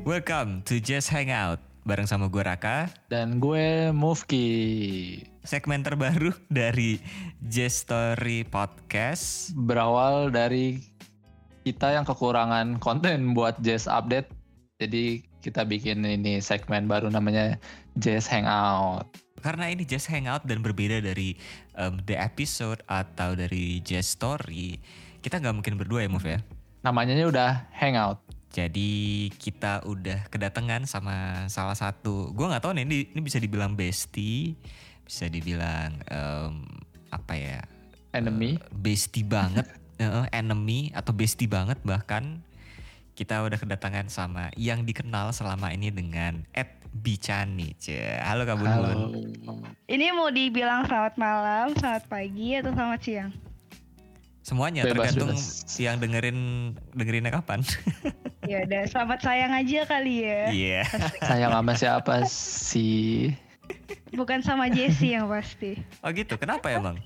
Welcome to Just Hangout bareng sama gue Raka. Dan gue Mufki. Segmen terbaru dari Just Story Podcast. Berawal dari kita yang kekurangan konten buat Jazz Update. Jadi kita bikin ini segmen baru namanya Jazz Hangout. Karena ini Just Hangout dan berbeda dari um, The Episode atau dari Just Story, kita nggak mungkin berdua ya Muf ya? Namanya udah Hangout. Jadi kita udah kedatangan sama salah satu, gue nggak tahu nih ini, ini bisa dibilang bestie, bisa dibilang um, apa ya? Enemy. Uh, bestie banget, uh, enemy atau bestie banget bahkan kita udah kedatangan sama yang dikenal selama ini dengan Ed Bicani. Halo Kak Bun Bun. Ini mau dibilang selamat malam, selamat pagi atau selamat siang? Semuanya bebas, tergantung bebas. yang dengerin dengerinnya kapan. ya udah selamat sayang aja kali ya. Iya. Yeah. sayang sama siapa sih? Bukan sama Jesse yang pasti. Oh gitu. Kenapa ya bang?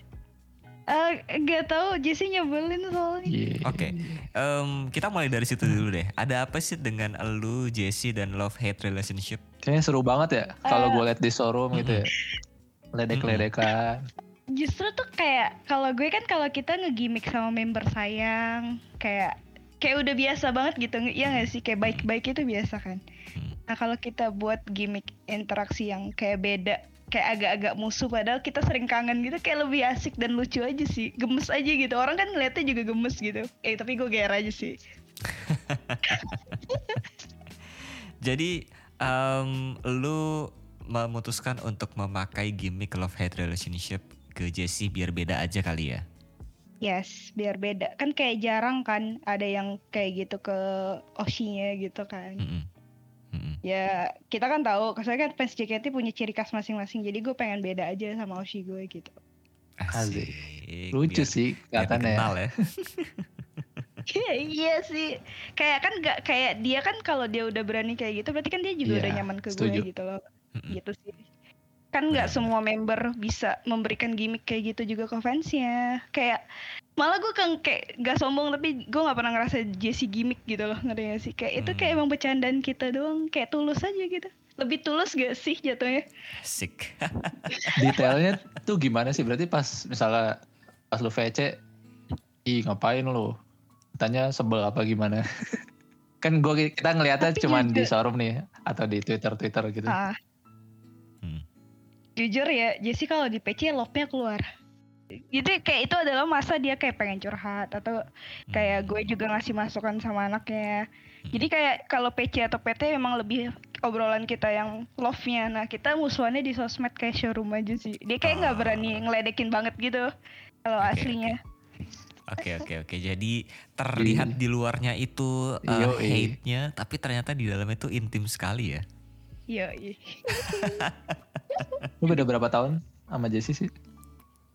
Uh, gak tau Jesse nyebelin soalnya. Yeah. Oke, okay. um, kita mulai dari situ dulu deh. Ada apa sih dengan lu, Jesse dan love hate relationship? Kayaknya seru banget ya kalau uh, gue liat di showroom gitu ya. Ledek-ledekan. Justru tuh kayak kalau gue kan kalau kita ngegimik sama member sayang, kayak kayak udah biasa banget gitu ya gak sih? Kayak baik-baik itu biasa kan? Nah kalau kita buat gimmick interaksi yang kayak beda kayak agak-agak musuh padahal kita sering kangen gitu kayak lebih asik dan lucu aja sih. Gemes aja gitu. Orang kan ngeliatnya juga gemes gitu. Eh tapi gue ger aja sih. Jadi um, lu memutuskan untuk memakai gimmick love hate relationship ke Jessie biar beda aja kali ya Yes, biar beda. Kan kayak jarang kan ada yang kayak gitu ke Oshinya gitu kan. Mm -hmm. Mm -hmm. Ya kita kan tahu, saya kan fans JKT punya ciri khas masing-masing. Jadi gue pengen beda aja sama Oshi gue gitu. Asik. Lucu biar, sih katanya. Kenal ya. Iya, iya sih. Kayak kan nggak kayak dia kan kalau dia udah berani kayak gitu berarti kan dia juga yeah, udah nyaman ke setuju. gue gitu loh. Mm -hmm. Gitu sih kan nggak semua member bisa memberikan gimmick kayak gitu juga ke fansnya. Kayak malah gue kan kayak gak sombong tapi gue nggak pernah ngerasa Jesse gimmick gitu loh ngerti gak sih? Kayak itu kayak hmm. emang bercandaan kita doang kayak tulus aja gitu. Lebih tulus gak sih jatuhnya? Asik. Detailnya tuh gimana sih? Berarti pas misalnya pas lu VC ih ngapain lu? Tanya sebel apa gimana? Kan gue kita ngeliatnya cuma di showroom nih atau di Twitter Twitter gitu. Ah jujur ya Jesse kalau di PC love-nya keluar. Jadi kayak itu adalah masa dia kayak pengen curhat atau kayak hmm. gue juga ngasih masukan sama anaknya. Jadi kayak kalau PC atau PT memang lebih obrolan kita yang love-nya. Nah kita musuhannya di sosmed kayak showroom aja sih. Dia kayak nggak oh. berani ngeledekin banget gitu kalau okay, aslinya. Oke. Okay, oke okay, oke. Jadi terlihat di luarnya itu uh, hate-nya, tapi ternyata di dalamnya itu intim sekali ya. Iya. iya. Lu beda berapa tahun sama Jessie sih?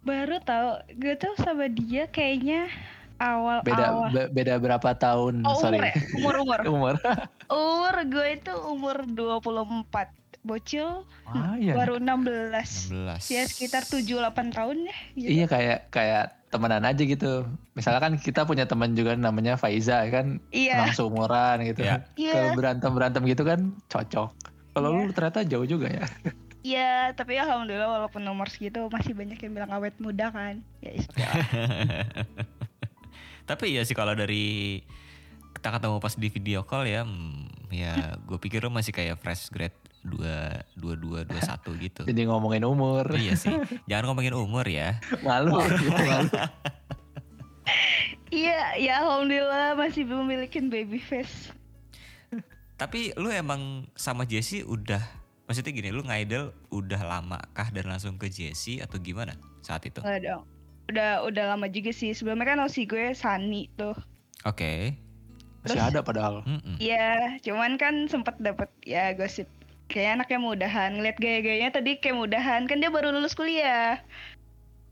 Baru tau, gue tau sama dia kayaknya awal beda awal. Be beda berapa tahun? Oh, Sorry. Umur, ya? umur umur. umur. umur gue itu umur 24 bocil ah, iya. baru 16. 16. Ya sekitar 7 8 tahun ya. Gitu. Iya kayak kayak temenan aja gitu. Misalnya kan kita punya teman juga namanya Faiza kan iya. langsung umuran gitu. Iya. Kalau berantem-berantem gitu kan cocok. Kalau iya. lu ternyata jauh juga ya. Iya, tapi alhamdulillah walaupun nomor segitu masih banyak yang bilang awet muda kan. Ya okay tapi iya sih kalau dari kita ketemu pas di video call ya, hmm, ya gue pikir lo masih kayak fresh grade dua dua dua dua satu gitu. Jadi ngomongin umur. iya sih, jangan ngomongin umur ya. Malu, malu. Iya, ya alhamdulillah masih memiliki baby face. Tapi lu emang sama Jesse udah maksudnya gini lu ngaidel udah lama kah dan langsung ke Jesse atau gimana saat itu? Udah dong. Udah udah lama juga sih. Sebelumnya kan si gue Sani tuh. Oke. Okay. Masih ada padahal. Iya, cuman kan sempat dapet ya gosip kayak anaknya mudahan ngeliat gaya-gayanya tadi kayak mudahan kan dia baru lulus kuliah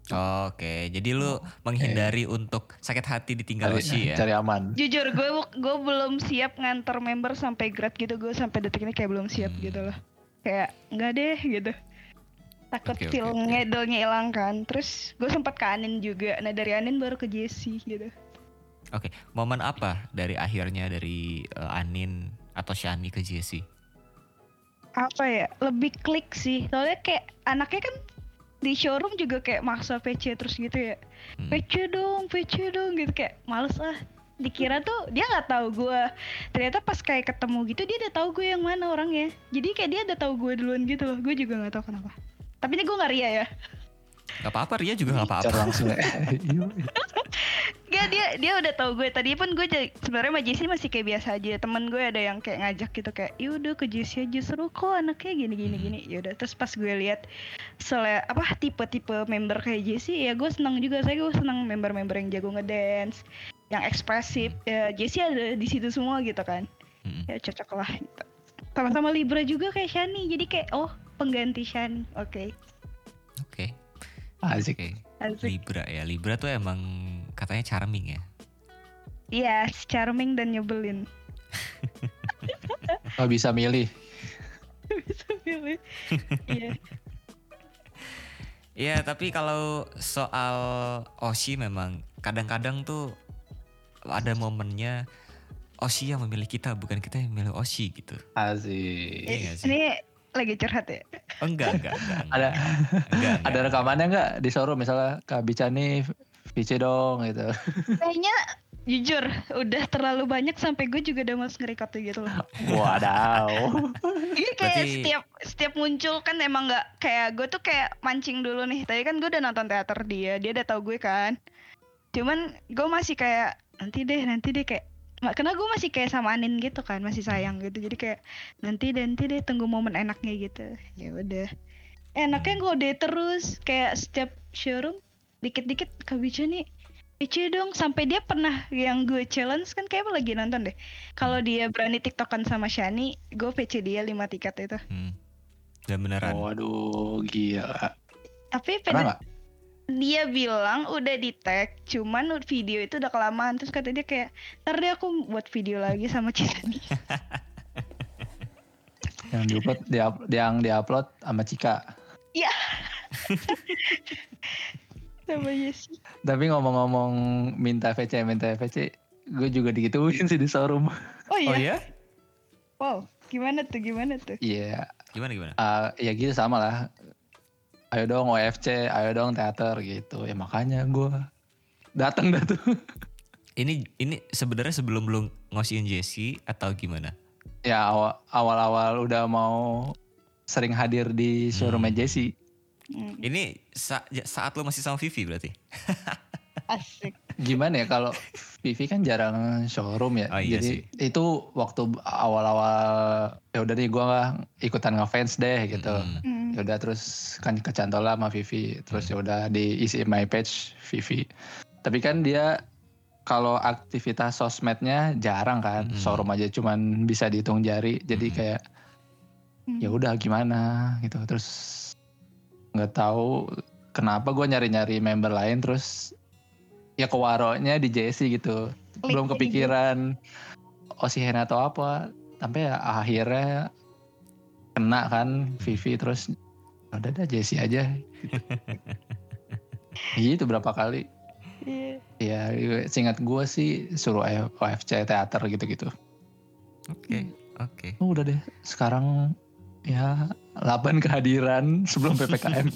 Oke, jadi lu menghindari okay. untuk sakit hati ditinggal Oshi ya? Cari aman. Jujur gue gue belum siap nganter member sampai grad gitu gue sampai detik ini kayak belum siap hmm. gitu loh kayak nggak deh gitu takut okay, feel okay, ngedelnya hilang kan terus gue sempat ke Anin juga nah dari Anin baru ke Jesse gitu oke okay. momen apa dari akhirnya dari uh, Anin atau Shani ke Jesse? Apa ya? Lebih klik sih. Soalnya kayak anaknya kan di showroom juga kayak maksa PC terus gitu ya. Hmm. PC dong, PC dong gitu kayak males ah. Dikira tuh dia nggak tahu gue. Ternyata pas kayak ketemu gitu dia udah tahu gue yang mana orangnya. Jadi kayak dia udah tahu gue duluan gitu loh. Gue juga nggak tahu kenapa. Tapi ini gue nggak ria ya. Gak apa-apa Ria juga gak apa-apa. langsung ya. Gak dia dia udah tahu gue tadi pun gue sebenarnya sama Jesse masih kayak biasa aja. Temen gue ada yang kayak ngajak gitu kayak, yaudah ke Jesse aja seru kok anaknya gini gini hmm. gini. Yaudah terus pas gue lihat sele apa tipe-tipe member kayak Jesse ya gue senang juga. Saya gue senang member-member yang jago ngedance, yang ekspresif. Ya Jesse ada di situ semua gitu kan. Hmm. Ya cocok lah. Gitu. Sama-sama Libra juga kayak Shani. Jadi kayak oh pengganti Shani. Oke. Okay. Oke. Okay. Asik. Okay. Asik. Libra ya. Libra tuh emang katanya charming ya. Iya, yes, charming dan nyebelin. oh bisa milih. bisa milih. Iya. Iya, tapi kalau soal Oshi memang kadang-kadang tuh ada momennya Oshi yang memilih kita, bukan kita yang memilih Oshi gitu. Asik. Iya Ini lagi curhat ya? Enggak, enggak, enggak, enggak. ada enggak, enggak. ada rekamannya enggak di showroom misalnya Kak Bicani VC dong gitu. Kayaknya jujur udah terlalu banyak sampai gue juga udah mau ngerekap gitu loh. Wadaw. Iya kayak Berarti... setiap setiap muncul kan emang nggak kayak gue tuh kayak mancing dulu nih. Tadi kan gue udah nonton teater dia, dia udah tahu gue kan. Cuman gue masih kayak nanti deh, nanti deh kayak karena gue masih kayak sama Anin gitu kan masih sayang gitu jadi kayak nanti nanti deh tunggu momen enaknya gitu ya udah enaknya gue deh terus kayak setiap showroom dikit-dikit kebicu nih Ici dong sampai dia pernah yang gue challenge kan kayak lagi nonton deh. Kalau dia berani tiktokan sama Shani, gue PC dia 5 tiket itu. Hmm. Dan beneran. Waduh, gila. Tapi pada dia bilang udah di tag cuman video itu udah kelamaan. Terus kata dia kayak ntar deh aku buat video lagi sama Cika yang diupload di yang diupload sama Cika. Iya. Sama Yesi. Tapi ngomong-ngomong minta VC minta VC gue juga digituin sih di showroom. Oh iya? Oh, iya? Wow gimana tuh gimana tuh? Iya. Yeah. gimana gimana? Uh, ya gitu sama lah ayo dong OFC, ayo dong teater gitu. Ya makanya gue datang dah tuh. Ini ini sebenarnya sebelum lu ngosiin Jesse atau gimana? Ya awal-awal udah mau sering hadir di showroom hmm. Jesse. Hmm. Ini sa saat lu masih sama Vivi berarti? Asik. Gimana ya kalau Vivi kan jarang showroom ya. Oh, iya Jadi sih. itu waktu awal-awal ya udah nih gue ikutan ngefans deh gitu. Hmm. hmm ya udah terus kan kecantol lah sama Vivi terus hmm. ya udah diisi my page Vivi tapi kan dia kalau aktivitas sosmednya jarang kan hmm. showroom aja cuman bisa dihitung jari jadi hmm. kayak hmm. ya udah gimana gitu terus nggak tahu kenapa gue nyari-nyari member lain terus ya ke waronya di JC gitu. Belum kepikiran Osihen atau apa. Sampai ya akhirnya kena kan Vivi terus udah ada Jesse aja. Gitu berapa kali. Yeah. ya singkat gue sih suruh OFC teater gitu-gitu. Oke okay. oke. Okay. oh, udah deh. Sekarang ya 8 kehadiran sebelum PPKM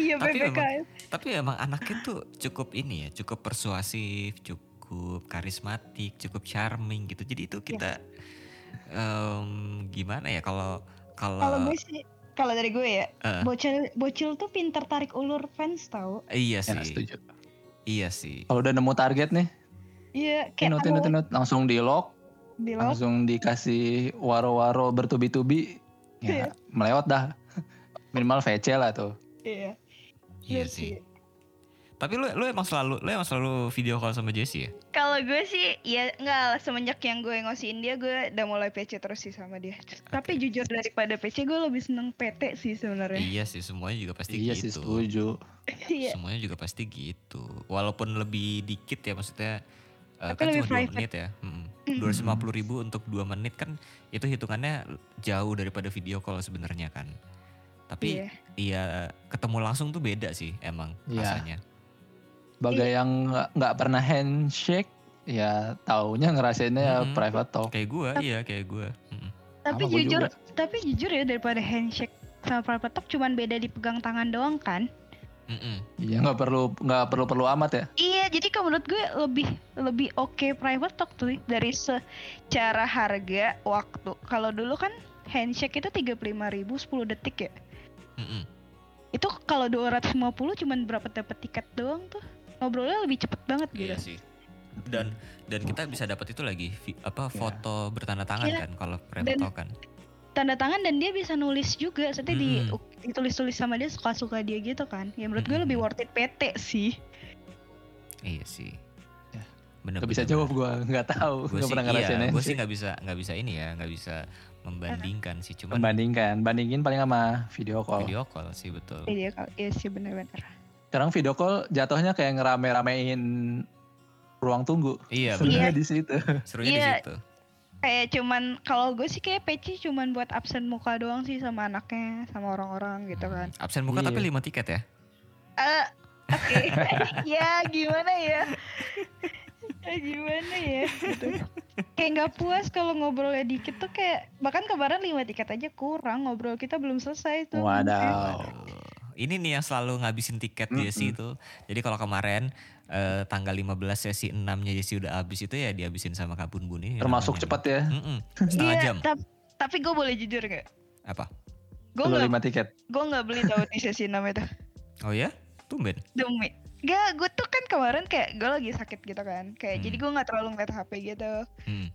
iya PPKM tapi emang, tapi emang anaknya tuh cukup ini ya cukup persuasif cukup karismatik cukup charming gitu jadi itu kita yeah. um, gimana ya kalau kalau kalau gue sih kalau dari gue ya, uh. bocil bocil tuh pinter tarik ulur fans tau. Iya sih. Ya, setuju. Iya sih. Kalau udah nemu target nih. Iya, kayak tinut, tinut, tinut, langsung di lock, di lock. Langsung dikasih waro-waro bertubi-tubi. Ya, iya. melewat dah. Minimal VC lah tuh. Iya. Iya, iya sih. Tapi lu lu emang selalu lu emang selalu video call sama Jessie ya? Kalau gue sih ya enggak semenjak yang gue ngosiin dia gue udah mulai PC terus sih sama dia. Okay. Tapi jujur daripada PC gue lebih seneng PT sih sebenarnya. Iya sih semuanya juga pasti iya gitu. Iya sih setuju. Iya. semuanya juga pasti gitu. Walaupun lebih dikit ya maksudnya uh, kan cuma dua menit ya. Dua ratus lima puluh ribu untuk dua menit kan itu hitungannya jauh daripada video call sebenarnya kan. Tapi iya. iya ketemu langsung tuh beda sih emang iya. rasanya sebagai yeah. yang nggak pernah handshake ya taunya ngerasainnya hmm. private talk. Kayak gue, iya kayak gue. Hmm. Tapi Sama jujur, tapi jujur ya daripada handshake sama private talk cuman beda dipegang tangan doang kan? Iya nggak perlu nggak perlu perlu amat ya. Iya jadi kalau menurut gue lebih lebih oke okay private talk tuh dari secara harga waktu. Kalau dulu kan handshake itu tiga puluh lima ribu sepuluh detik ya. Mm-mm. Itu kalau dua ratus lima puluh cuman berapa dapat tiket doang tuh. Ngobrolnya lebih cepet banget gitu. Iya sih. Dan dan kita bisa dapat itu lagi apa iya. foto yeah. bertanda tangan yeah. kan kalau talk kan tanda tangan dan dia bisa nulis juga seperti hmm. di ditulis-tulis sama dia suka-suka dia gitu kan ya menurut hmm. gue lebih worth it PT sih iya sih ya. bener, gak bisa jawab gue nggak tahu gue sih pernah iya, gue sih nggak bisa nggak bisa ini ya nggak bisa membandingkan sih cuma membandingkan bandingin paling sama video call. Video call sih betul. Video call iya sih bener-bener. Sekarang video call jatuhnya kayak ngerame-ramein ruang tunggu. Iya serunya di situ. Serunya iya. di situ. Kayak cuman kalau gue sih kayak peci cuman buat absen muka doang sih sama anaknya sama orang-orang gitu kan. Absen muka yeah. tapi lima tiket ya? Uh, oke. Okay. ya gimana ya gimana ya gitu kayak nggak puas kalau ngobrolnya dikit tuh kayak bahkan kemarin lima tiket aja kurang ngobrol kita belum selesai tuh wadaw ini nih yang selalu ngabisin tiket mm -hmm. Jesse itu. Jadi kalau kemarin uh, tanggal 15 sesi 6-nya Jesse udah habis itu ya dihabisin sama Kabun Bun ini. Termasuk cepat ya. Mm -mm, setengah yeah, jam. tapi gue boleh jujur gak? Apa? Gue gak, tiket. Gue gak beli tau di sesi 6 itu. Oh ya? Tumben? Tumben. Gak, gue tuh kan kemarin kayak gue lagi sakit gitu kan. Kayak hmm. jadi gue gak terlalu ngeliat HP gitu. Hmm.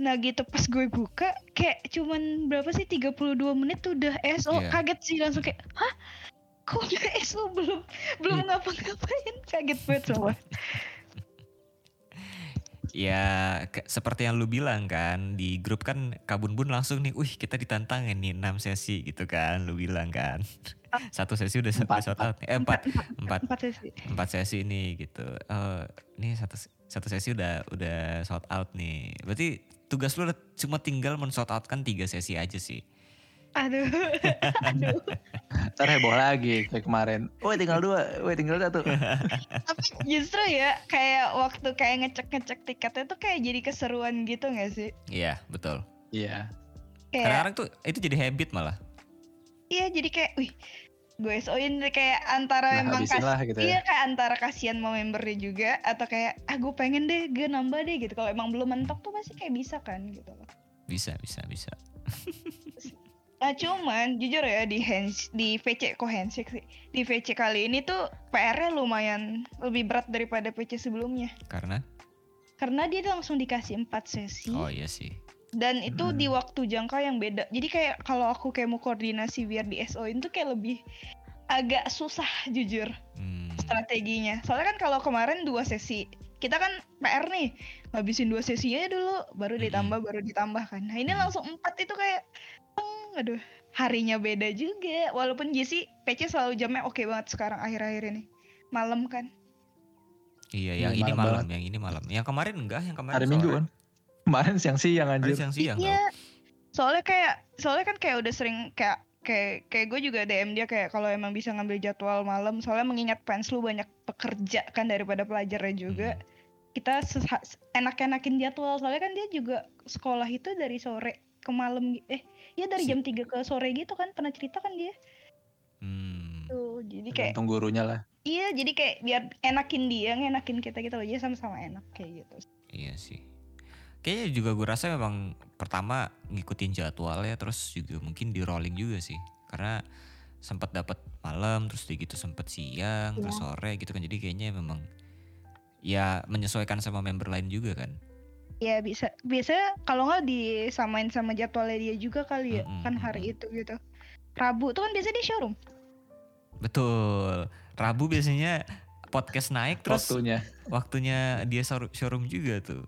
Nah gitu pas gue buka kayak cuman berapa sih 32 menit tuh udah SO yeah. kaget sih langsung kayak hah kok guys lo belum belum hmm. ngapa-ngapain kaget banget semua ya ke, seperti yang lu bilang kan di grup kan kabun bun langsung nih, wih kita ditantangin nih 6 sesi gitu kan, lu bilang kan. Satu sesi udah empat, sold out, eh empat, empat, empat, sesi, empat sesi nih gitu. Uh, ini satu satu sesi udah udah sold out nih. Berarti tugas lu cuma tinggal men sold out kan tiga sesi aja sih. Aduh. Aduh. Ntar heboh lagi kayak kemarin. Woi tinggal dua, woi tinggal satu. Tapi justru ya kayak waktu kayak ngecek-ngecek tiketnya tuh kayak jadi keseruan gitu gak sih? Iya betul. Iya. Yeah. Kadang-kadang tuh itu jadi habit malah. Iya jadi kayak, wih gue soin kayak antara nah, emang kas lah gitu ya. iya kayak antara kasihan mau membernya juga atau kayak ah gue pengen deh gue nambah deh gitu kalau emang belum mentok tuh pasti kayak bisa kan gitu bisa bisa bisa Nah cuman jujur ya di hands di VC kok handshake sih di VC kali ini tuh PR-nya lumayan lebih berat daripada VC sebelumnya. Karena? Karena dia langsung dikasih empat sesi. Oh iya sih. Dan itu hmm. di waktu jangka yang beda. Jadi kayak kalau aku kayak mau koordinasi biar di SO itu kayak lebih agak susah jujur hmm. strateginya. Soalnya kan kalau kemarin dua sesi kita kan PR nih ngabisin dua sesinya dulu baru ditambah hmm. baru ditambah kan. Nah ini langsung empat itu kayak aduh harinya beda juga walaupun Jesse PC selalu jamnya oke okay banget sekarang akhir-akhir ini malam kan iya yang ini malam, yang ini malam yang kemarin enggak yang kemarin hari minggu kan kemarin siang-siang anjir. siang-siang iya. soalnya kayak soalnya kan kayak udah sering kayak kayak kayak gue juga DM dia kayak kalau emang bisa ngambil jadwal malam. Soalnya mengingat fans lu banyak pekerja kan daripada pelajarnya juga hmm. kita enak-enakin jadwal. Soalnya kan dia juga sekolah itu dari sore ke malam eh ya dari jam 3 ke sore gitu kan pernah cerita kan dia? Hmm. tuh jadi kayak tunggu gurunya lah. Iya jadi kayak biar enakin dia enakin kita gitu aja sama-sama enak kayak gitu. Iya sih kayaknya juga gue rasa memang pertama ngikutin jadwal ya terus juga mungkin di rolling juga sih. Karena sempat dapat malam terus gitu sempat siang ya. terus sore gitu kan. Jadi kayaknya memang ya menyesuaikan sama member lain juga kan. Ya bisa biasa kalau nggak disamain sama jadwalnya dia juga kali ya mm -hmm. kan hari itu gitu. Rabu tuh kan biasa di showroom. Betul. Rabu biasanya podcast naik terus waktunya. waktunya dia showroom juga tuh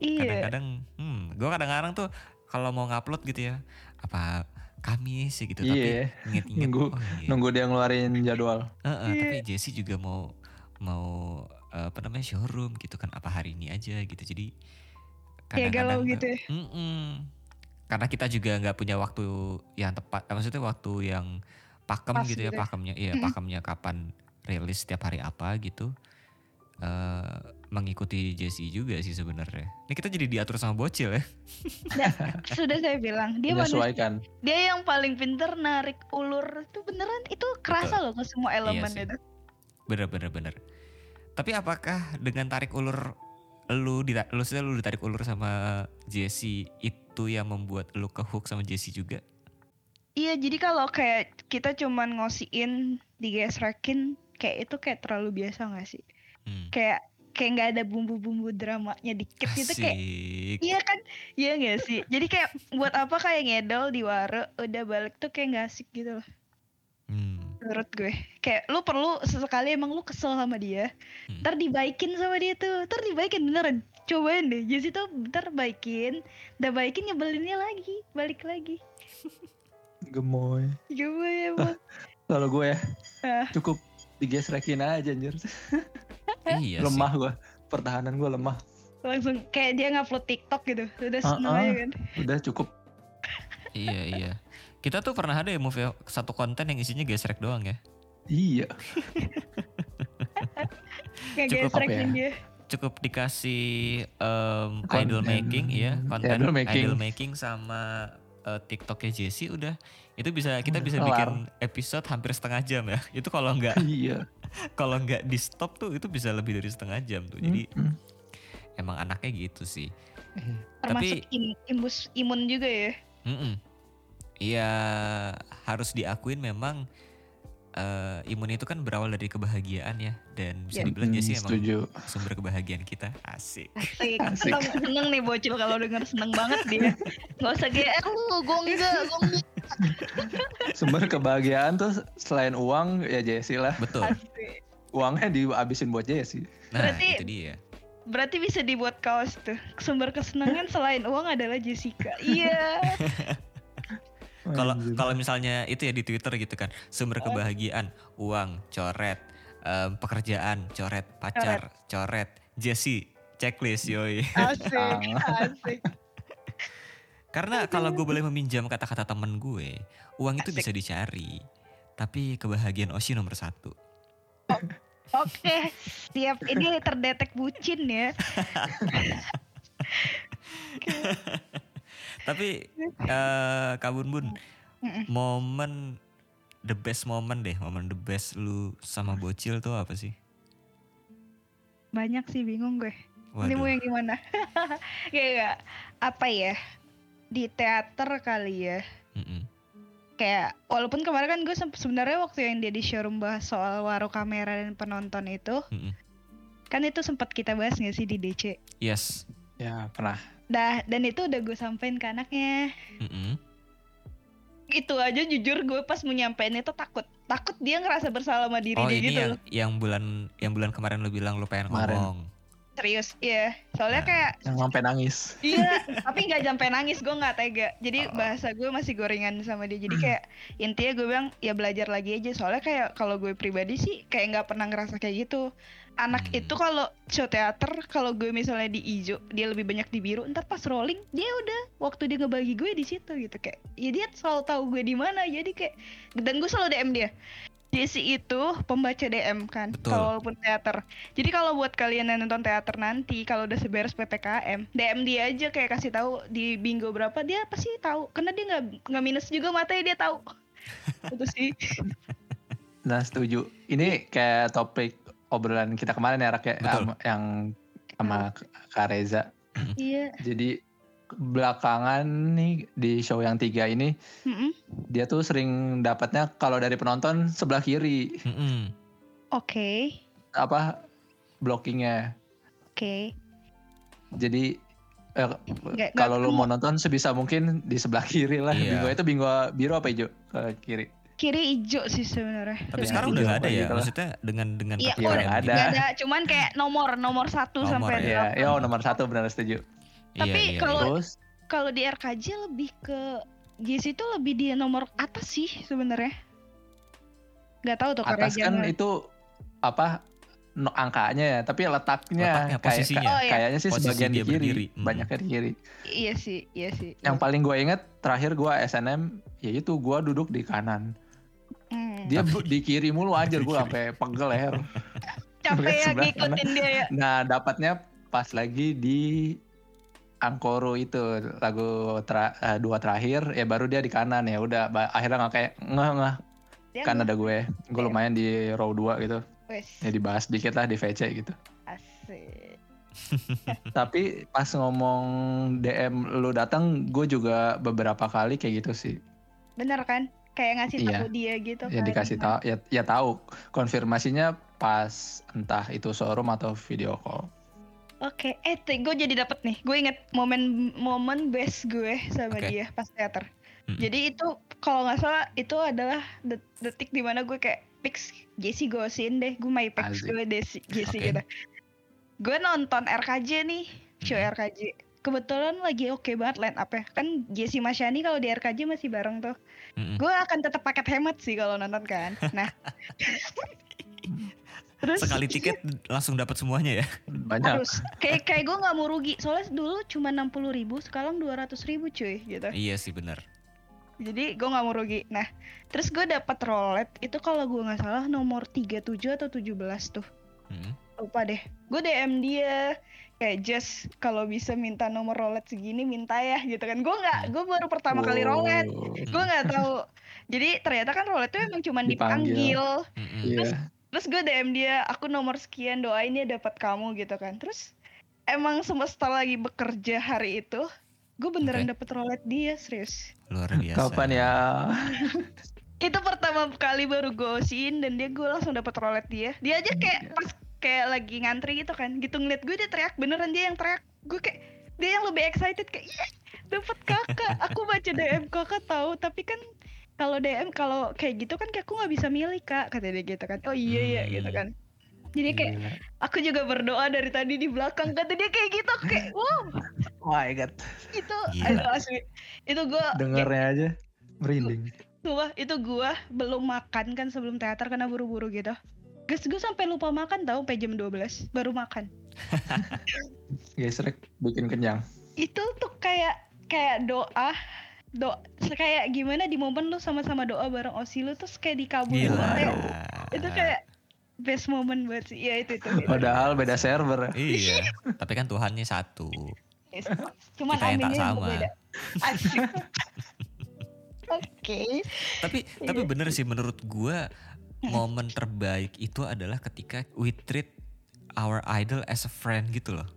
iya kadang-kadang hmm gue kadang-kadang tuh kalau mau ngupload gitu ya apa kami sih gitu iya. tapi inget-inget nunggu oh, iya. nunggu dia ngeluarin jadwal uh, uh, yeah. tapi Jesse juga mau mau apa namanya showroom gitu kan apa hari ini aja gitu jadi Kayak galau gitu ya. Mm -mm. Karena kita juga nggak punya waktu yang tepat, maksudnya waktu yang pakem Pas gitu ya, gitu ya, pakemnya, iya mm -hmm. pakemnya kapan rilis setiap hari apa gitu. Uh, mengikuti Jesse juga sih sebenarnya. Ini kita jadi diatur sama bocil ya. Nah, sudah saya bilang dia menyesuaikan. Dia yang paling pinter narik ulur itu beneran itu kerasa Betul. loh ke semua iya elemen iya itu. Bener bener bener. Tapi apakah dengan tarik ulur lu lu sudah lu ditarik ulur sama Jesse itu yang membuat lu ke hook sama Jesse juga? Iya, jadi kalau kayak kita cuman ngosiin digesrekin kayak itu kayak terlalu biasa gak sih? Hmm. Kayak kayak nggak ada bumbu-bumbu dramanya dikit gitu kayak iya kan? Iya gak sih? Jadi kayak buat apa kayak ngedol di waro udah balik tuh kayak gak asik gitu loh. Hmm. menurut gue. Kayak lu perlu sesekali emang lu kesel sama dia hmm. ntar dibaikin sama dia tuh. Ntar dibaikin beneran. Cobain deh. Jadi tuh ntar baikin udah baikin nyebelinnya lagi balik lagi. Gemoy. Gemoy emang. Kalau gue ya uh. cukup digesrekin aja anjir iya lemah gue pertahanan gue lemah. Langsung kayak dia ngupload TikTok gitu. Udah uh -uh, aja kan. udah cukup. Iya iya. Kita tuh pernah ada ya movie satu konten yang isinya gesrek doang ya? Iya. Cukup apa ya? dia. cukup dikasih um, idol making ya konten idol making. idol making sama uh, TikToknya Jesse udah. Itu bisa kita bisa Kelar. bikin episode hampir setengah jam ya. Itu kalau nggak iya kalau nggak di stop tuh itu bisa lebih dari setengah jam tuh jadi mm -hmm. emang anaknya gitu sih termasuk tapi im imbus imun juga ya mm -mm. Iya harus diakuin memang uh, imun itu kan berawal dari kebahagiaan ya dan bisa yeah. dibilang hmm, sih emang setuju. sumber kebahagiaan kita asik. Asik. asik. Seneng nih bocil kalau denger seneng banget dia. Gak usah GR lu, gue enggak, gue enggak. Sumber kebahagiaan tuh selain uang ya Jesse lah. Betul. Asik. Uangnya dihabisin buat Jesse. Nah Berarti, itu dia. Berarti bisa dibuat kaos tuh. Sumber kesenangan selain uang adalah Jessica. Iya. Kalau kalau misalnya itu ya di Twitter gitu kan, sumber kebahagiaan, uang, coret, um, pekerjaan, coret, pacar, coret, coret Jesse, checklist yoi. Asik, asik. Karena kalau gue boleh meminjam kata-kata temen gue, uang itu bisa dicari, tapi kebahagiaan Oshi nomor satu. Oh, Oke, okay. siap. Ini terdetek bucin ya. Tapi uh, Kak Bun Bun, momen the best moment deh, momen the best lu sama bocil tuh apa sih? Banyak sih bingung gue. Waduh. Ini mau yang gimana? kayak apa ya? Di teater kali ya. Mm-mm. Kayak walaupun kemarin kan gue sebenarnya waktu yang dia di showroom bahas soal waro kamera dan penonton itu, Mm-mm. kan itu sempat kita bahas gak sih di DC? Yes. Ya pernah dah dan itu udah gue sampein ke anaknya mm -hmm. itu aja jujur gue pas mau nyampein itu takut takut dia ngerasa bersalah sama diri oh, dia ini gitu yang, yang bulan yang bulan kemarin lu bilang lu pengen kemarin. ngomong serius iya. Soalnya nah, kayak yang sampai nangis. Iya tapi nggak sampai nangis gue nggak tega. Jadi oh. bahasa gue masih gorengan sama dia. Jadi kayak intinya gue bilang ya belajar lagi aja. Soalnya kayak kalau gue pribadi sih kayak nggak pernah ngerasa kayak gitu. Anak hmm. itu kalau show teater kalau gue misalnya di hijau dia lebih banyak di biru ntar pas rolling dia udah waktu dia ngebagi gue di situ gitu. Kayak ya dia selalu tahu gue di mana. Jadi kayak dan gue selalu DM dia Jesse itu pembaca DM kan kalau walaupun teater. Jadi kalau buat kalian yang nonton teater nanti kalau udah seberes ppkm DM dia aja kayak kasih tahu di bingo berapa dia pasti tahu? Karena dia nggak nggak minus juga matanya dia tahu. Itu sih. Nah setuju. Ini kayak topik obrolan kita kemarin ya Rak ya yang sama Kak Reza. Iya. Jadi belakangan nih di show yang tiga ini mm-hmm. dia tuh sering dapatnya kalau dari penonton sebelah kiri. Mm-hmm. Oke. Okay. Apa blockingnya? Oke. Okay. Jadi eh, kalau lu mau nonton sebisa mungkin di sebelah kiri lah. Iya. Bingo itu bingo biru apa hijau ke kiri? kiri hijau sih sebenarnya. Tapi ya, sekarang udah gak ada ya, gitu maksudnya dengan dengan Iya, oh, ada. Gak ada, cuman kayak nomor nomor satu nomor, sampai ya. Iya, oh, nomor satu benar setuju. Tapi iya, kalau iya. kalau di RKJ lebih ke JC itu lebih di nomor atas sih sebenarnya. Gak tahu tuh atas kan itu apa no, angkanya ya, tapi letaknya, letaknya posisinya. Kayak, oh, iya. kayaknya sih Posisi sebagian di kiri, berdiri. Hmm. banyak di kiri. Iya sih, iya sih. Yang paling gue inget terakhir gue SNM, yaitu gue duduk di kanan. Hmm. Dia di kiri mulu aja gue sampai pegel leher. capek ya ngikutin dia ya nah dapatnya pas lagi di Angkoro itu lagu tra, uh, dua terakhir ya baru dia di kanan ya udah akhirnya nggak kayak nggak nggak kan ada gue gue lumayan di row 2 gitu. Wes. ya dibahas dikit lah di VC gitu. Asik. Tapi pas ngomong DM lu datang gue juga beberapa kali kayak gitu sih. Bener kan? Kayak ngasih iya. tahu dia gitu ya kan? dikasih tahu ya ya tahu. Konfirmasinya pas entah itu showroom atau video call Oke, okay. eh gue jadi dapet nih. Gue inget momen-momen best gue sama okay. dia pas teater. Hmm. Jadi itu kalau nggak salah itu adalah detik di mana gue kayak fix Jesse gosin deh. Gue my pix gue Jesse okay. gitu. Gue nonton RKJ nih, show hmm. RKJ. Kebetulan lagi oke okay banget line up ya. Kan Jesse Masyani kalau di RKJ masih bareng tuh. Hmm. Gue akan tetap paket hemat sih kalau nonton kan. Nah. Terus sekali tiket langsung dapat semuanya ya. Banyak. Terus kayak kayak gue nggak mau rugi. Soalnya dulu cuma enam puluh ribu, sekarang dua ratus ribu cuy gitu. Iya sih benar. Jadi gue nggak mau rugi. Nah, terus gue dapat rolet itu kalau gue nggak salah nomor 37 atau 17 tuh. Hmm. Lupa deh. Gue DM dia kayak just kalau bisa minta nomor rolet segini minta ya gitu kan. Gue nggak, gue baru pertama oh. kali rolet. Gue nggak tahu. Jadi ternyata kan rolet itu emang cuma dipanggil. dipanggil. Mm -hmm. Terus yeah terus gue DM dia aku nomor sekian doain dia dapat kamu gitu kan. Terus emang semesta lagi bekerja hari itu gue beneran okay. dapet rolet dia serius. Luar biasa. kapan ya? Itu pertama kali baru gue osin dan dia gue langsung dapet rolet dia. Dia aja kayak pas kayak lagi ngantri gitu kan gitu ngeliat gue dia teriak beneran dia yang teriak. Gue kayak dia yang lebih excited kayak iya dapat kakak. Aku baca DM kakak tahu tapi kan kalau DM kalau kayak gitu kan kayak aku nggak bisa milih kak kata dia gitu kan. Oh iya iya hmm. gitu kan. Jadi kayak yeah. aku juga berdoa dari tadi di belakang kata dia kayak gitu kayak wow. Oh my god. Itu asli. Itu gue dengarnya aja merinding. Wah itu gue belum makan kan sebelum teater karena buru-buru gitu. Guys, gue sampai lupa makan tau sampai jam 12 baru makan. Guys, rek bikin kenyang. Itu tuh kayak kayak doa do kayak gimana di momen lu sama-sama doa bareng Osi lu terus kayak dikabulin kayak, itu kayak best moment buat sih ya itu itu, itu. padahal beda server iya tapi kan Tuhannya satu yes. cuman kita yang tak sama oke okay. tapi tapi iya. bener sih menurut gua momen terbaik itu adalah ketika we treat our idol as a friend gitu loh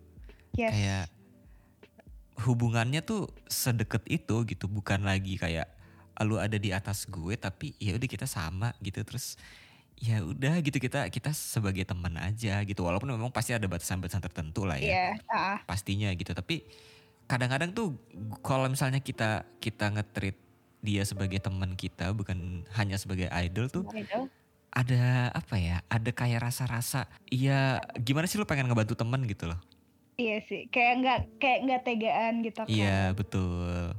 yes. kayak hubungannya tuh sedekat itu gitu bukan lagi kayak lu ada di atas gue tapi ya udah kita sama gitu. Terus ya udah gitu kita kita sebagai teman aja gitu. Walaupun memang pasti ada batasan-batasan tertentu lah ya yeah, uh. pastinya gitu. Tapi kadang-kadang tuh kalau misalnya kita kita ngetrit dia sebagai teman kita bukan hanya sebagai idol tuh idol. ada apa ya ada kayak rasa-rasa iya gimana sih lu pengen ngebantu temen gitu loh Iya sih, kayak nggak kayak nggak tegaan gitu kan. Iya betul.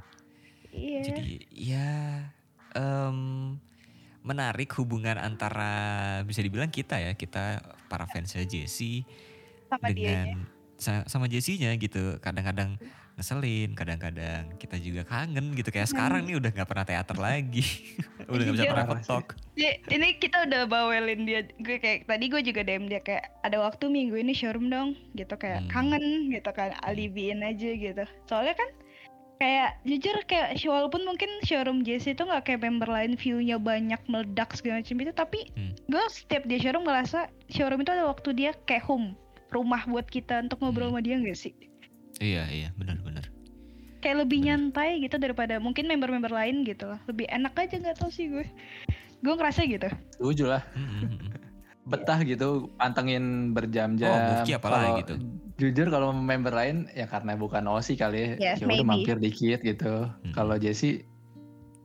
Iya. Jadi ya um, menarik hubungan antara bisa dibilang kita ya kita para fansnya Jesse sama dengan dia sama Jessinya gitu. Kadang-kadang ngeselin kadang-kadang kita juga kangen gitu kayak sekarang nih udah nggak pernah teater lagi udah nggak bisa iya. pernah ketok ini kita udah bawelin dia gue kayak tadi gue juga DM dia kayak ada waktu minggu ini showroom dong gitu kayak hmm. kangen gitu kan alibiin aja gitu soalnya kan kayak jujur kayak walaupun mungkin showroom Jesse itu nggak kayak member lain viewnya banyak meledak segala macam itu tapi hmm. gue setiap dia showroom ngerasa showroom itu ada waktu dia kayak home rumah buat kita untuk ngobrol hmm. sama dia gak sih Iya iya benar-benar. Kayak lebih bener. nyantai gitu daripada mungkin member-member lain gitu lah. Lebih enak aja nggak tau sih gue. Gue ngerasa gitu. Setuju lah. Betah gitu pantengin berjam-jam. Oh, apalagi gitu. Jujur kalau member lain ya karena bukan Osi kali ya. Yes, ya udah mampir dikit gitu. Hmm. Kalau Jesse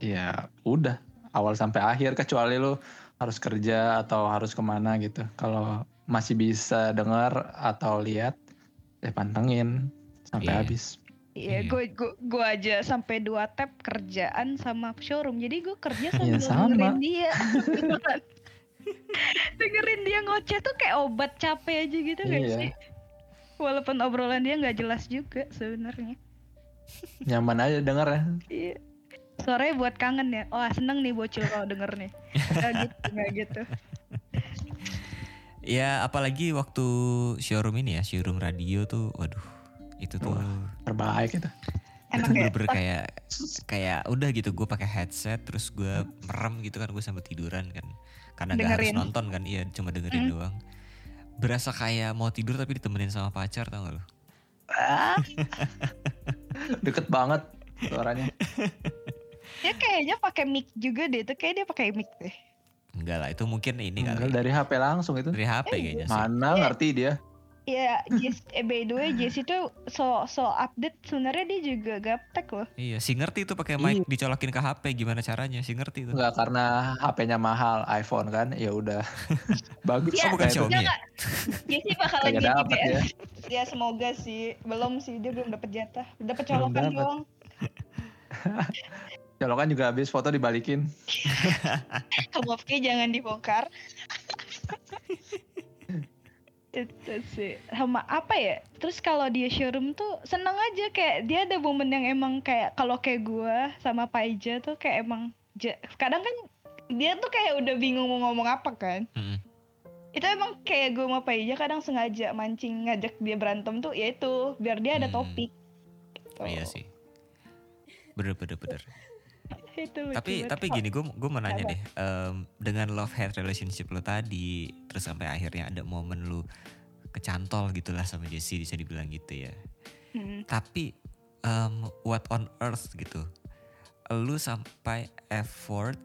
ya udah awal sampai akhir kecuali lu harus kerja atau harus ke mana gitu. Kalau masih bisa dengar atau lihat ya pantengin sampai yeah. habis. Iya, gue gue gue aja sampai dua tab kerjaan sama showroom. Jadi gue kerja sambil ya, dengerin dia. dengerin dia ngoceh tuh kayak obat capek aja gitu kan sih. Walaupun obrolan dia nggak jelas juga sebenarnya. Nyaman aja denger ya. Iya. Suaranya buat kangen ya. Wah seneng nih bocil kalau denger nih. Gak gitu, gak gitu. Ya apalagi waktu showroom ini ya, showroom radio tuh, waduh, itu tuh Wah, terbaik itu. Enak itu ya? bener kayak kayak udah gitu gue pakai headset terus gue merem gitu kan gue sambil tiduran kan karena dengerin. gak harus nonton kan iya cuma dengerin mm. doang berasa kayak mau tidur tapi ditemenin sama pacar tau gak lo ah. deket banget suaranya ya kayaknya pakai mic juga deh itu kayak dia pakai mic deh enggak lah itu mungkin ini kali dari HP langsung itu dari HP eh, kayaknya sih mana ngerti dia Iya, Jess, eh, by the way Jess itu so so update sebenarnya dia juga gaptek loh. Iya, si ngerti itu pakai mic iya. dicolokin ke HP gimana caranya? Si ngerti itu. Enggak karena HP-nya mahal iPhone kan, ya udah. Bagus ya, bukan Xiaomi. Ya? Jesse bakalan jadi dapet ya. ya semoga sih, belum sih dia belum dapet jatah. Dapat colokan doang. colokan juga habis foto dibalikin. Kamu jangan dibongkar itu sih sama apa ya terus kalau dia showroom tuh seneng aja kayak dia ada momen yang emang kayak kalau kayak gue sama Paija tuh kayak emang kadang kan dia tuh kayak udah bingung mau ngomong apa kan hmm. itu emang kayak gue sama Paija kadang sengaja mancing ngajak dia berantem tuh ya itu biar dia ada hmm. topik gitu. oh, iya sih bener bener bener itu tapi tapi gini gue gue mau nanya deh um, dengan love hate relationship lo tadi terus sampai akhirnya ada momen lu kecantol gitulah sama Jesse bisa dibilang gitu ya. Hmm. tapi um, what on earth gitu lu sampai effort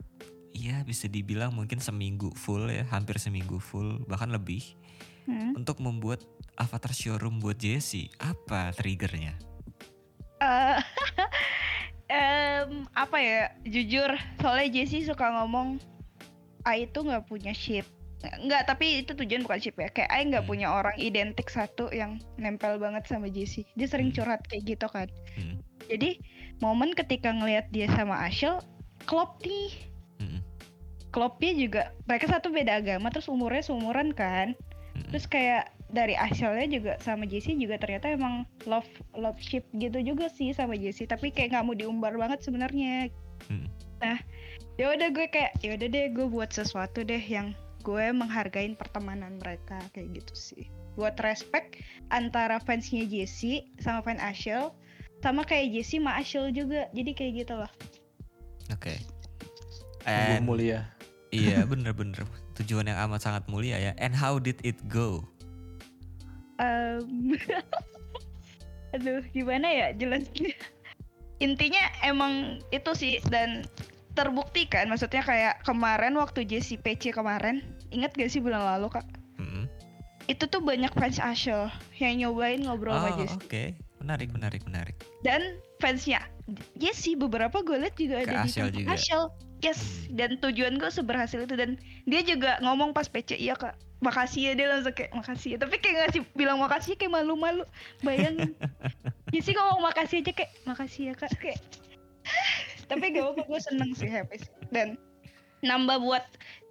ya bisa dibilang mungkin seminggu full ya hampir seminggu full bahkan lebih hmm. untuk membuat avatar showroom buat Jesse. Apa triggernya? Uh, um, apa ya jujur soalnya Jesse suka ngomong A itu nggak punya shape nggak tapi itu tujuan bukan shape ya kayak A nggak hmm. punya orang identik satu yang nempel banget sama Jesse dia sering hmm. curhat kayak gitu kan hmm. jadi momen ketika ngelihat dia sama Ashel klop nih hmm. klopnya juga mereka satu beda agama terus umurnya seumuran kan hmm. terus kayak dari hasilnya juga sama Jesse juga ternyata emang love love ship gitu juga sih sama Jesse. Tapi kayak nggak mau diumbar banget sebenarnya. Hmm. nah ya udah gue kayak ya udah deh gue buat sesuatu deh yang gue menghargai pertemanan mereka kayak gitu sih. Buat respect antara fansnya Jesse sama fan Ashel sama kayak Jesse sama Ashel juga. Jadi kayak gitu loh. Oke. Okay. mulia. Iya bener-bener. Tujuan yang amat sangat mulia ya. And how did it go um, aduh gimana ya jelas intinya emang itu sih dan terbukti kan maksudnya kayak kemarin waktu JCPC kemarin ingat gak sih bulan lalu kak hmm. itu tuh banyak fans Ashel yang nyobain ngobrol oh, sama Jesse oke okay. menarik menarik menarik dan fansnya Jesse beberapa gue liat juga Ke ada Ashel di juga. Ashel yes hmm. dan tujuan gue seberhasil itu dan dia juga ngomong pas PC iya kak makasih ya dia langsung kayak makasih ya. Tapi kayak ngasih bilang makasih kayak malu-malu. Bayangin. Ya sih ngomong makasih aja kayak makasih ya kak kayak. Tapi gak apa gue seneng sih happy dan nambah buat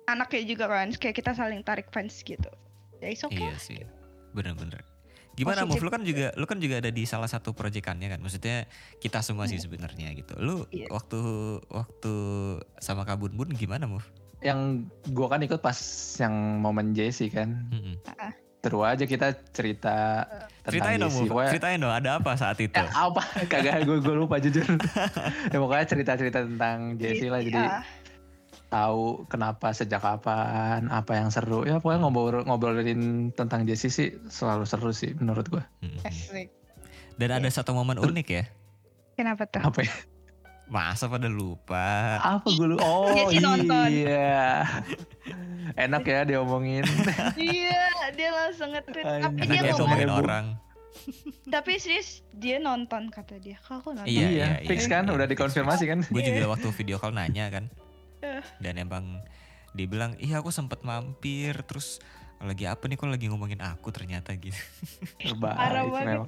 anaknya juga kan kayak kita saling tarik fans gitu. Ya okay. iya sih. Bener-bener. Gimana Move lu kan juga lu kan juga ada di salah satu proyekannya kan? Maksudnya kita semua sih hmm. sebenarnya gitu. Lu iya. waktu waktu sama Kabun Bun gimana Move yang gue kan ikut pas yang momen Jesse kan. Mm-hmm. Terus aja kita cerita tentang ceritain Jesse. Dong, ceritain dong, ada apa saat itu? Ya, apa? Kagak, gue gue lupa jujur. ya pokoknya cerita-cerita tentang Jesse lah, jadi ya. tahu kenapa sejak kapan, apa yang seru. Ya pokoknya ngobrol ngobrolin tentang Jesse sih selalu seru sih menurut gue. Mm-hmm. Dan ada satu momen unik ya. Kenapa tuh? Apa ya? Masa pada lupa? Apa gue lupa? Oh iya. Enak ya dia omongin. iya, dia langsung nge-tweet. Tapi dia ngomongin orang. Tapi serius dia nonton kata dia. Kok nonton? Iya, iya, iya, fix kan, udah dikonfirmasi kan. Gue juga waktu video call nanya kan. Eh. Dan emang dia bilang, iya aku sempet mampir terus lagi apa nih kok lagi ngomongin aku ternyata gitu. Parah banget.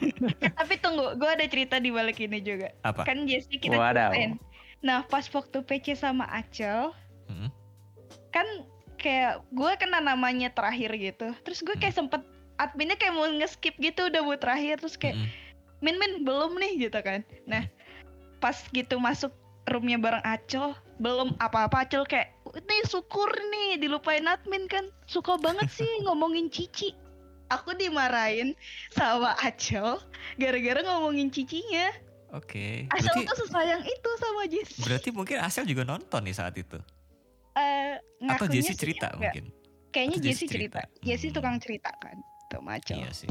Tapi tunggu, gue ada cerita di balik ini juga. Apa? Kan Jesse kita ceritain. Nah pas waktu PC sama Acel, hmm? kan kayak gue kena namanya terakhir gitu. Terus gue kayak hmm. sempet adminnya kayak mau nge-skip gitu udah buat terakhir. Terus kayak, hmm. Min Min belum nih gitu kan. Nah pas gitu masuk roomnya bareng Acel, belum apa-apa Acel kayak ini syukur nih dilupain admin kan suka banget sih ngomongin Cici aku dimarahin sama Acel gara-gara ngomongin Cicinya Oke. Okay. Asel tuh sesayang itu sama Jesse. Berarti mungkin Asel juga nonton nih saat itu. Uh, Atau Jesse cerita mungkin. Kayaknya Jesse cerita. cerita. Jesse hmm. tukang cerita kan. Tuh macam. Iya sih.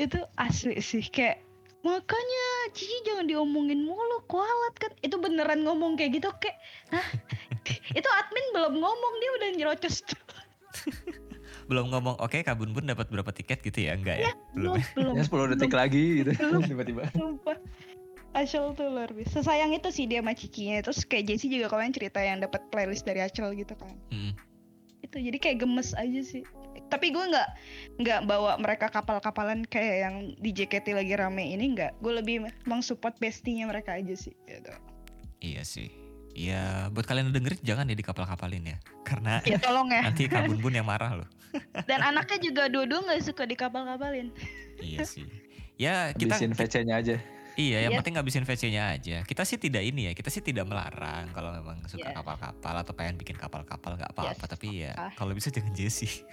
Itu asli sih kayak makanya Cici jangan diomongin mulu kualat kan. Itu beneran ngomong kayak gitu kayak Hah? itu admin belum ngomong dia udah nyerocos. Belum ngomong oke okay, Kak Bun Bun dapat berapa tiket gitu ya? Enggak ya, ya belum belum ya? 10 detik belum, lagi gitu tiba-tiba. Sumpah. Acel tuh luar biasa. Sesayang itu sih dia sama cicinya. Terus kayak Jessie juga kalian cerita yang dapat playlist dari Acel gitu kan. Hmm. itu jadi kayak gemes aja sih tapi gue nggak nggak bawa mereka kapal-kapalan kayak yang di JKT lagi rame ini nggak gue lebih emang support bestinya mereka aja sih gitu iya sih Ya buat kalian yang dengerin jangan ya di kapal-kapalin ya. Karena ya, tolong ya. nanti Kak Bun Bun yang marah loh. Dan anaknya juga dua-dua gak suka di kapal-kapalin. iya sih. Ya kita habisin VC-nya aja. Iya, yang yeah. penting ngabisin VC-nya aja. Kita sih tidak ini ya, kita sih tidak melarang kalau memang suka yeah. kapal-kapal atau pengen bikin kapal-kapal nggak apa-apa. Yes. Tapi ya ah. kalau bisa jangan Jesse.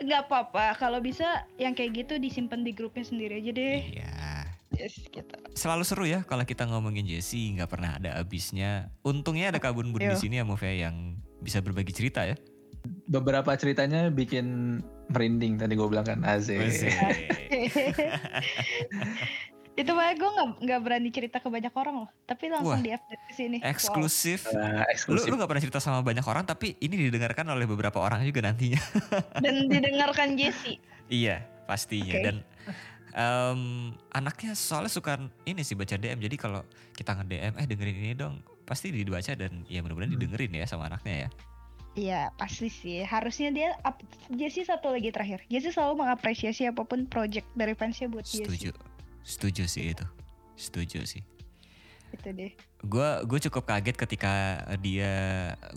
Nggak apa-apa, kalau bisa yang kayak gitu disimpan di grupnya sendiri aja deh. Iya. Yes, gitu. Selalu seru ya kalau kita ngomongin Jesse, nggak pernah ada habisnya. Untungnya ada kabun bun di sini ya Movia yang bisa berbagi cerita ya beberapa ceritanya bikin merinding tadi gue bilang kan Aze. itu mah gue nggak nggak berani cerita ke banyak orang loh. Tapi langsung Wah, di update ke sini eksklusif. Wow. uh, eksklusif. lu lu gak pernah cerita sama banyak orang tapi ini didengarkan oleh beberapa orang juga nantinya. Dan didengarkan Jesse. Iya pastinya. Okay. dan um, anaknya soalnya suka ini sih baca DM jadi kalau kita nge DM eh dengerin ini dong. Pasti dibaca dan ya mudah-mudahan hmm. didengerin ya sama anaknya ya. Iya pasti sih. Harusnya dia Jesse satu lagi terakhir. Jesse selalu mengapresiasi apa pun project dari fansnya buat Setuju. Jesse. Setuju sih itu Setuju sih Itu deh Gue gue cukup kaget ketika dia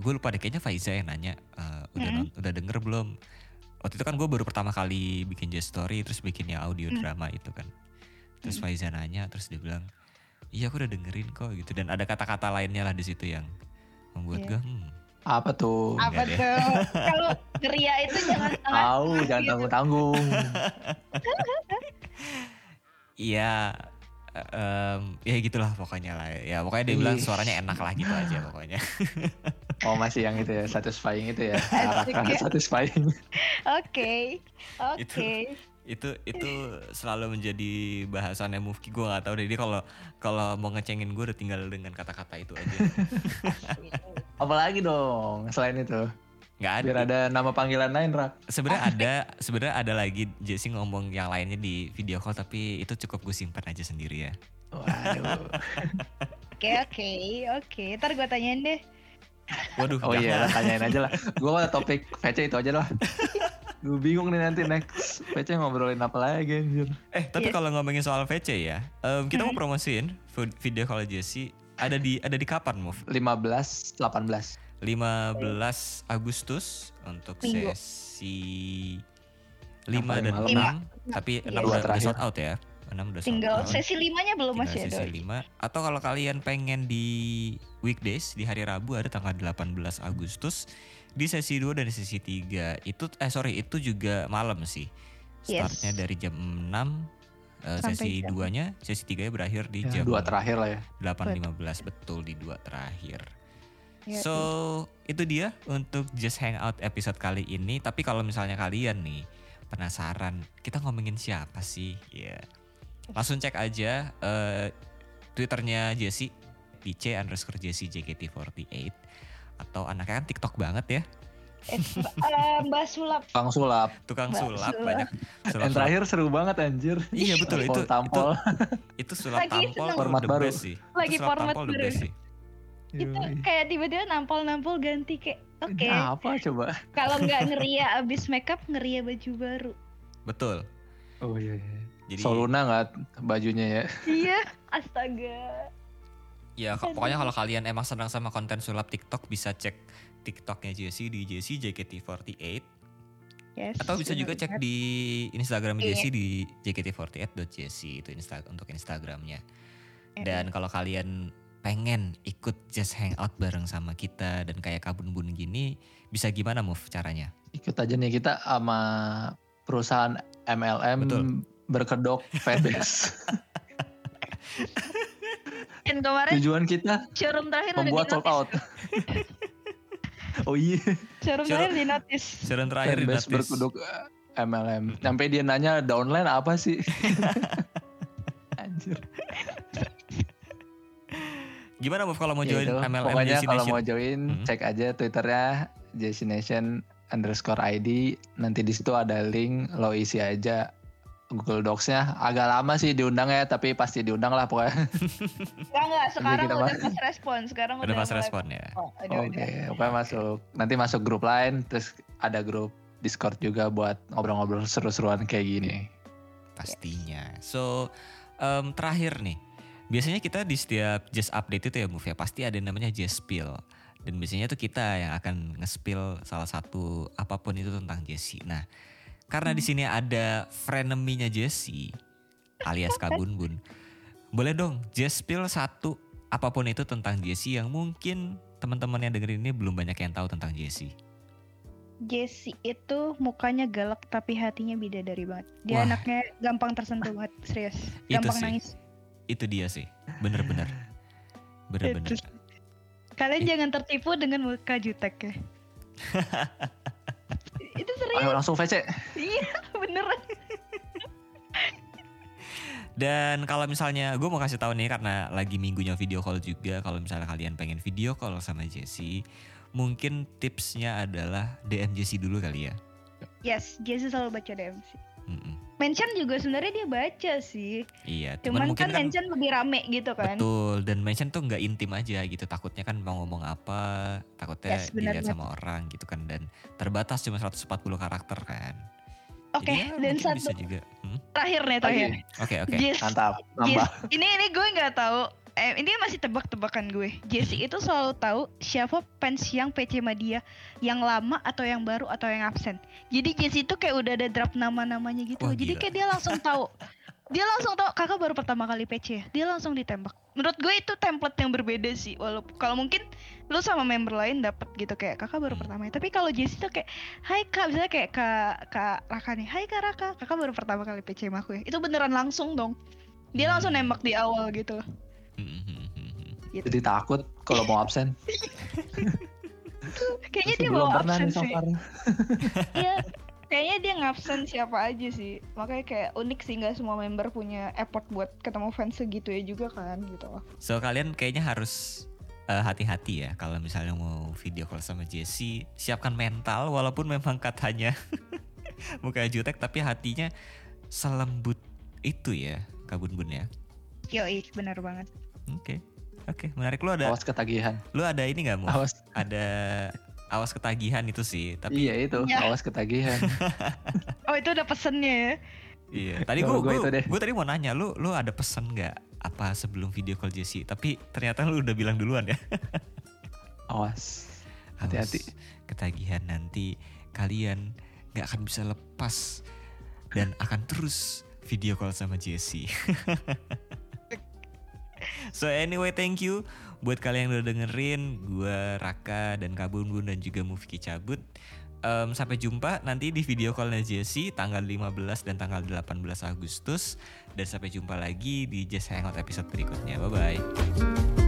Gue lupa deh kayaknya Faiza yang nanya uh, udah, mm -hmm. udah denger belum Waktu itu kan gue baru pertama kali bikin Jess Story Terus bikinnya audio mm. drama itu kan Terus mm. Faiza nanya Terus dia bilang Iya aku udah dengerin kok gitu Dan ada kata-kata lainnya lah di situ yang Membuat yeah. gue hmm apa tuh? Apa tuh? Kalau geria itu jangan Tahu, jangan gitu. tanggung-tanggung. Iya, um, ya gitulah pokoknya lah. Ya pokoknya dia bilang suaranya enak lah gitu aja pokoknya. oh masih yang itu ya, satisfying itu ya. satisfying. Oke, oke itu itu selalu menjadi bahasannya Mufki gue gak tahu deh dia kalau kalau mau ngecengin gue udah tinggal dengan kata-kata itu aja apalagi dong selain itu nggak ada biar ada nama panggilan lain rak sebenarnya ada sebenarnya ada lagi Jesse ngomong yang lainnya di video call tapi itu cukup gue simpan aja sendiri ya waduh oke oke oke ntar gue tanyain deh Waduh, oh iya, tanyain aja lah. Gue mau topik VC itu aja lah. Gue bingung nih nanti next VC ngobrolin apa lagi anjir. Eh tapi yeah. kalau ngomongin soal VC ya, um, kita mau hmm. promosiin video kalau Jesse ada di ada di kapan Move? 15 18. 15 Agustus untuk Minggu. sesi 5 dan 6 tapi 6 udah, udah sold out ya. 6 udah Tinggal out. sesi 5-nya belum Tinggal masih sesi ada. 5 atau kalau kalian pengen di weekdays di hari Rabu ada tanggal 18 Agustus di sesi 2 dan sesi 3 itu eh sorry itu juga malam sih. Startnya yes. dari jam 6 uh, eh, sesi. 2-nya, sesi 3-nya berakhir di ya, jam 2 terakhir lah ya. 8.15 betul di 2 terakhir. Ya, so, ya. itu dia untuk Just Hangout episode kali ini. Tapi kalau misalnya kalian nih penasaran, kita ngomongin siapa sih? Ya. Yeah. Langsung cek aja uh, Twitternya Jesse di C underscore Jesse JKT48 atau anaknya kan TikTok banget ya. Eh, uh, Mbak Sulap. Tukang sulap. Tukang Mbak sulap, sulap banyak. Sulap, Yang terakhir seru banget anjir. Iya betul itu tampol. Itu, itu sulap Lagi tampol format baru. sih. Lagi format baru. sih. Itu kayak tiba-tiba nampol-nampol ganti kayak oke. Okay. apa coba? Kalau nggak ngeria abis makeup ngeria baju baru. Betul. Oh iya iya. Jadi Soluna nggak bajunya ya? Iya, astaga. Ya pokoknya kalau kalian emang senang sama konten sulap TikTok bisa cek TikToknya Jessie di Jessie JKT48. Yes, Atau bisa juga cek di Instagram yeah. Jessie di jkt48.jessie itu insta untuk Instagramnya. Dan kalau kalian pengen ikut just hangout bareng sama kita dan kayak kabun bun gini, bisa gimana move caranya? Ikut aja nih kita sama perusahaan MLM Betul. berkedok Fedes. Dan kemarin tujuan kita showroom terakhir membuat sold out. oh iya. Showroom terakhir di notice. Showroom terakhir di notice. berkedok MLM. Sampai dia nanya downline apa sih? Anjir. Gimana Move kalau mau ya join itu, MLM Pokoknya kalau mau join hmm. cek aja Twitternya Nation underscore ID. Nanti di situ ada link, lo isi aja Google Docs-nya. Agak lama sih diundang ya, tapi pasti diundang lah pokoknya. Enggak, enggak. Sekarang udah pas respon. Sekarang udah, udah pas respon ya. Oh, Oke, okay. pokoknya masuk. Nanti masuk grup lain, terus ada grup Discord juga buat ngobrol-ngobrol seru-seruan kayak gini. Pastinya. So, um, terakhir nih biasanya kita di setiap just update itu ya move ya pasti ada yang namanya just spill dan biasanya itu kita yang akan nge-spill salah satu apa pun itu tentang Jesse. Nah, karena di sini ada frenemy-nya Jesse alias Kabun Bun. Boleh dong just spill satu apa pun itu tentang Jesse yang mungkin teman-teman yang dengerin ini belum banyak yang tahu tentang Jesse. Jesse itu mukanya galak tapi hatinya beda dari banget. Dia Wah. anaknya gampang tersentuh banget, serius. Gampang nangis itu dia sih. Bener-bener. Bener-bener. Kalian It... jangan tertipu dengan muka jutek ya. Itu serius. Ayo langsung VC iya beneran. Dan kalau misalnya gue mau kasih tahu nih karena lagi minggunya video call juga kalau misalnya kalian pengen video call sama Jesse mungkin tipsnya adalah DM Jesse dulu kali ya. Yes Jesse selalu baca DM sih mm -mm mention juga sebenarnya dia baca sih. Iya, cuman, cuman kan, kan mention lebih rame gitu kan. Betul, dan mention tuh nggak intim aja gitu. Takutnya kan mau ngomong apa, takutnya yes, dilihat sama orang gitu kan dan terbatas cuma 140 karakter kan. Oke, okay, ya, dan satu juga. Hmm? terakhir nih terakhir. Oke, okay, oke. Okay. Mantap. Nambah. Ini ini gue nggak tahu eh, ini masih tebak-tebakan gue. Jesse itu selalu tahu siapa fans yang PC sama dia, yang lama atau yang baru atau yang absen. Jadi Jesse itu kayak udah ada draft nama-namanya gitu. Wah, Jadi kayak dia langsung tahu. dia langsung tahu kakak baru pertama kali PC ya. Dia langsung ditembak. Menurut gue itu template yang berbeda sih. Walaupun kalau mungkin lu sama member lain dapat gitu kayak kakak baru pertama ya. Tapi kalau Jesse tuh kayak Hai kak, misalnya kayak kak kak Raka nih. Hai kak Raka, kakak baru pertama kali PC sama aku ya. Itu beneran langsung dong. Dia langsung nembak di awal gitu. Gitu. Jadi takut kalau mau absen. kayaknya dia mau absen sih. Iya, kayaknya dia ngabsen siapa aja sih. Makanya kayak unik sih nggak semua member punya effort buat ketemu fans segitu ya juga kan gitu loh. So kalian kayaknya harus eh, hati-hati ya kalau misalnya mau video call sama Jesse, siapkan mental walaupun memang katanya muka jutek tapi hatinya selembut itu ya Kabun Bun ya. Yoi, benar banget. Oke. Okay. Oke, okay, menarik lu ada awas ketagihan. Lu ada ini nggak mau? Awas. Ada awas ketagihan itu sih, tapi Iya, itu. Ya. Awas ketagihan. oh, itu udah pesennya ya. Iya, tadi gua gua, gua, gua tadi mau nanya lu lu ada pesan nggak apa sebelum video call Jesse, tapi ternyata lu udah bilang duluan ya. awas. Hati-hati. Ketagihan nanti kalian nggak akan bisa lepas dan akan terus video call sama Jesse. so anyway thank you. Buat kalian yang udah dengerin gue Raka dan Kabun Bun dan juga Mufiki cabut. Um, sampai jumpa nanti di video callnya Jesse tanggal 15 dan tanggal 18 Agustus. Dan sampai jumpa lagi di Just Hangout episode berikutnya. Bye bye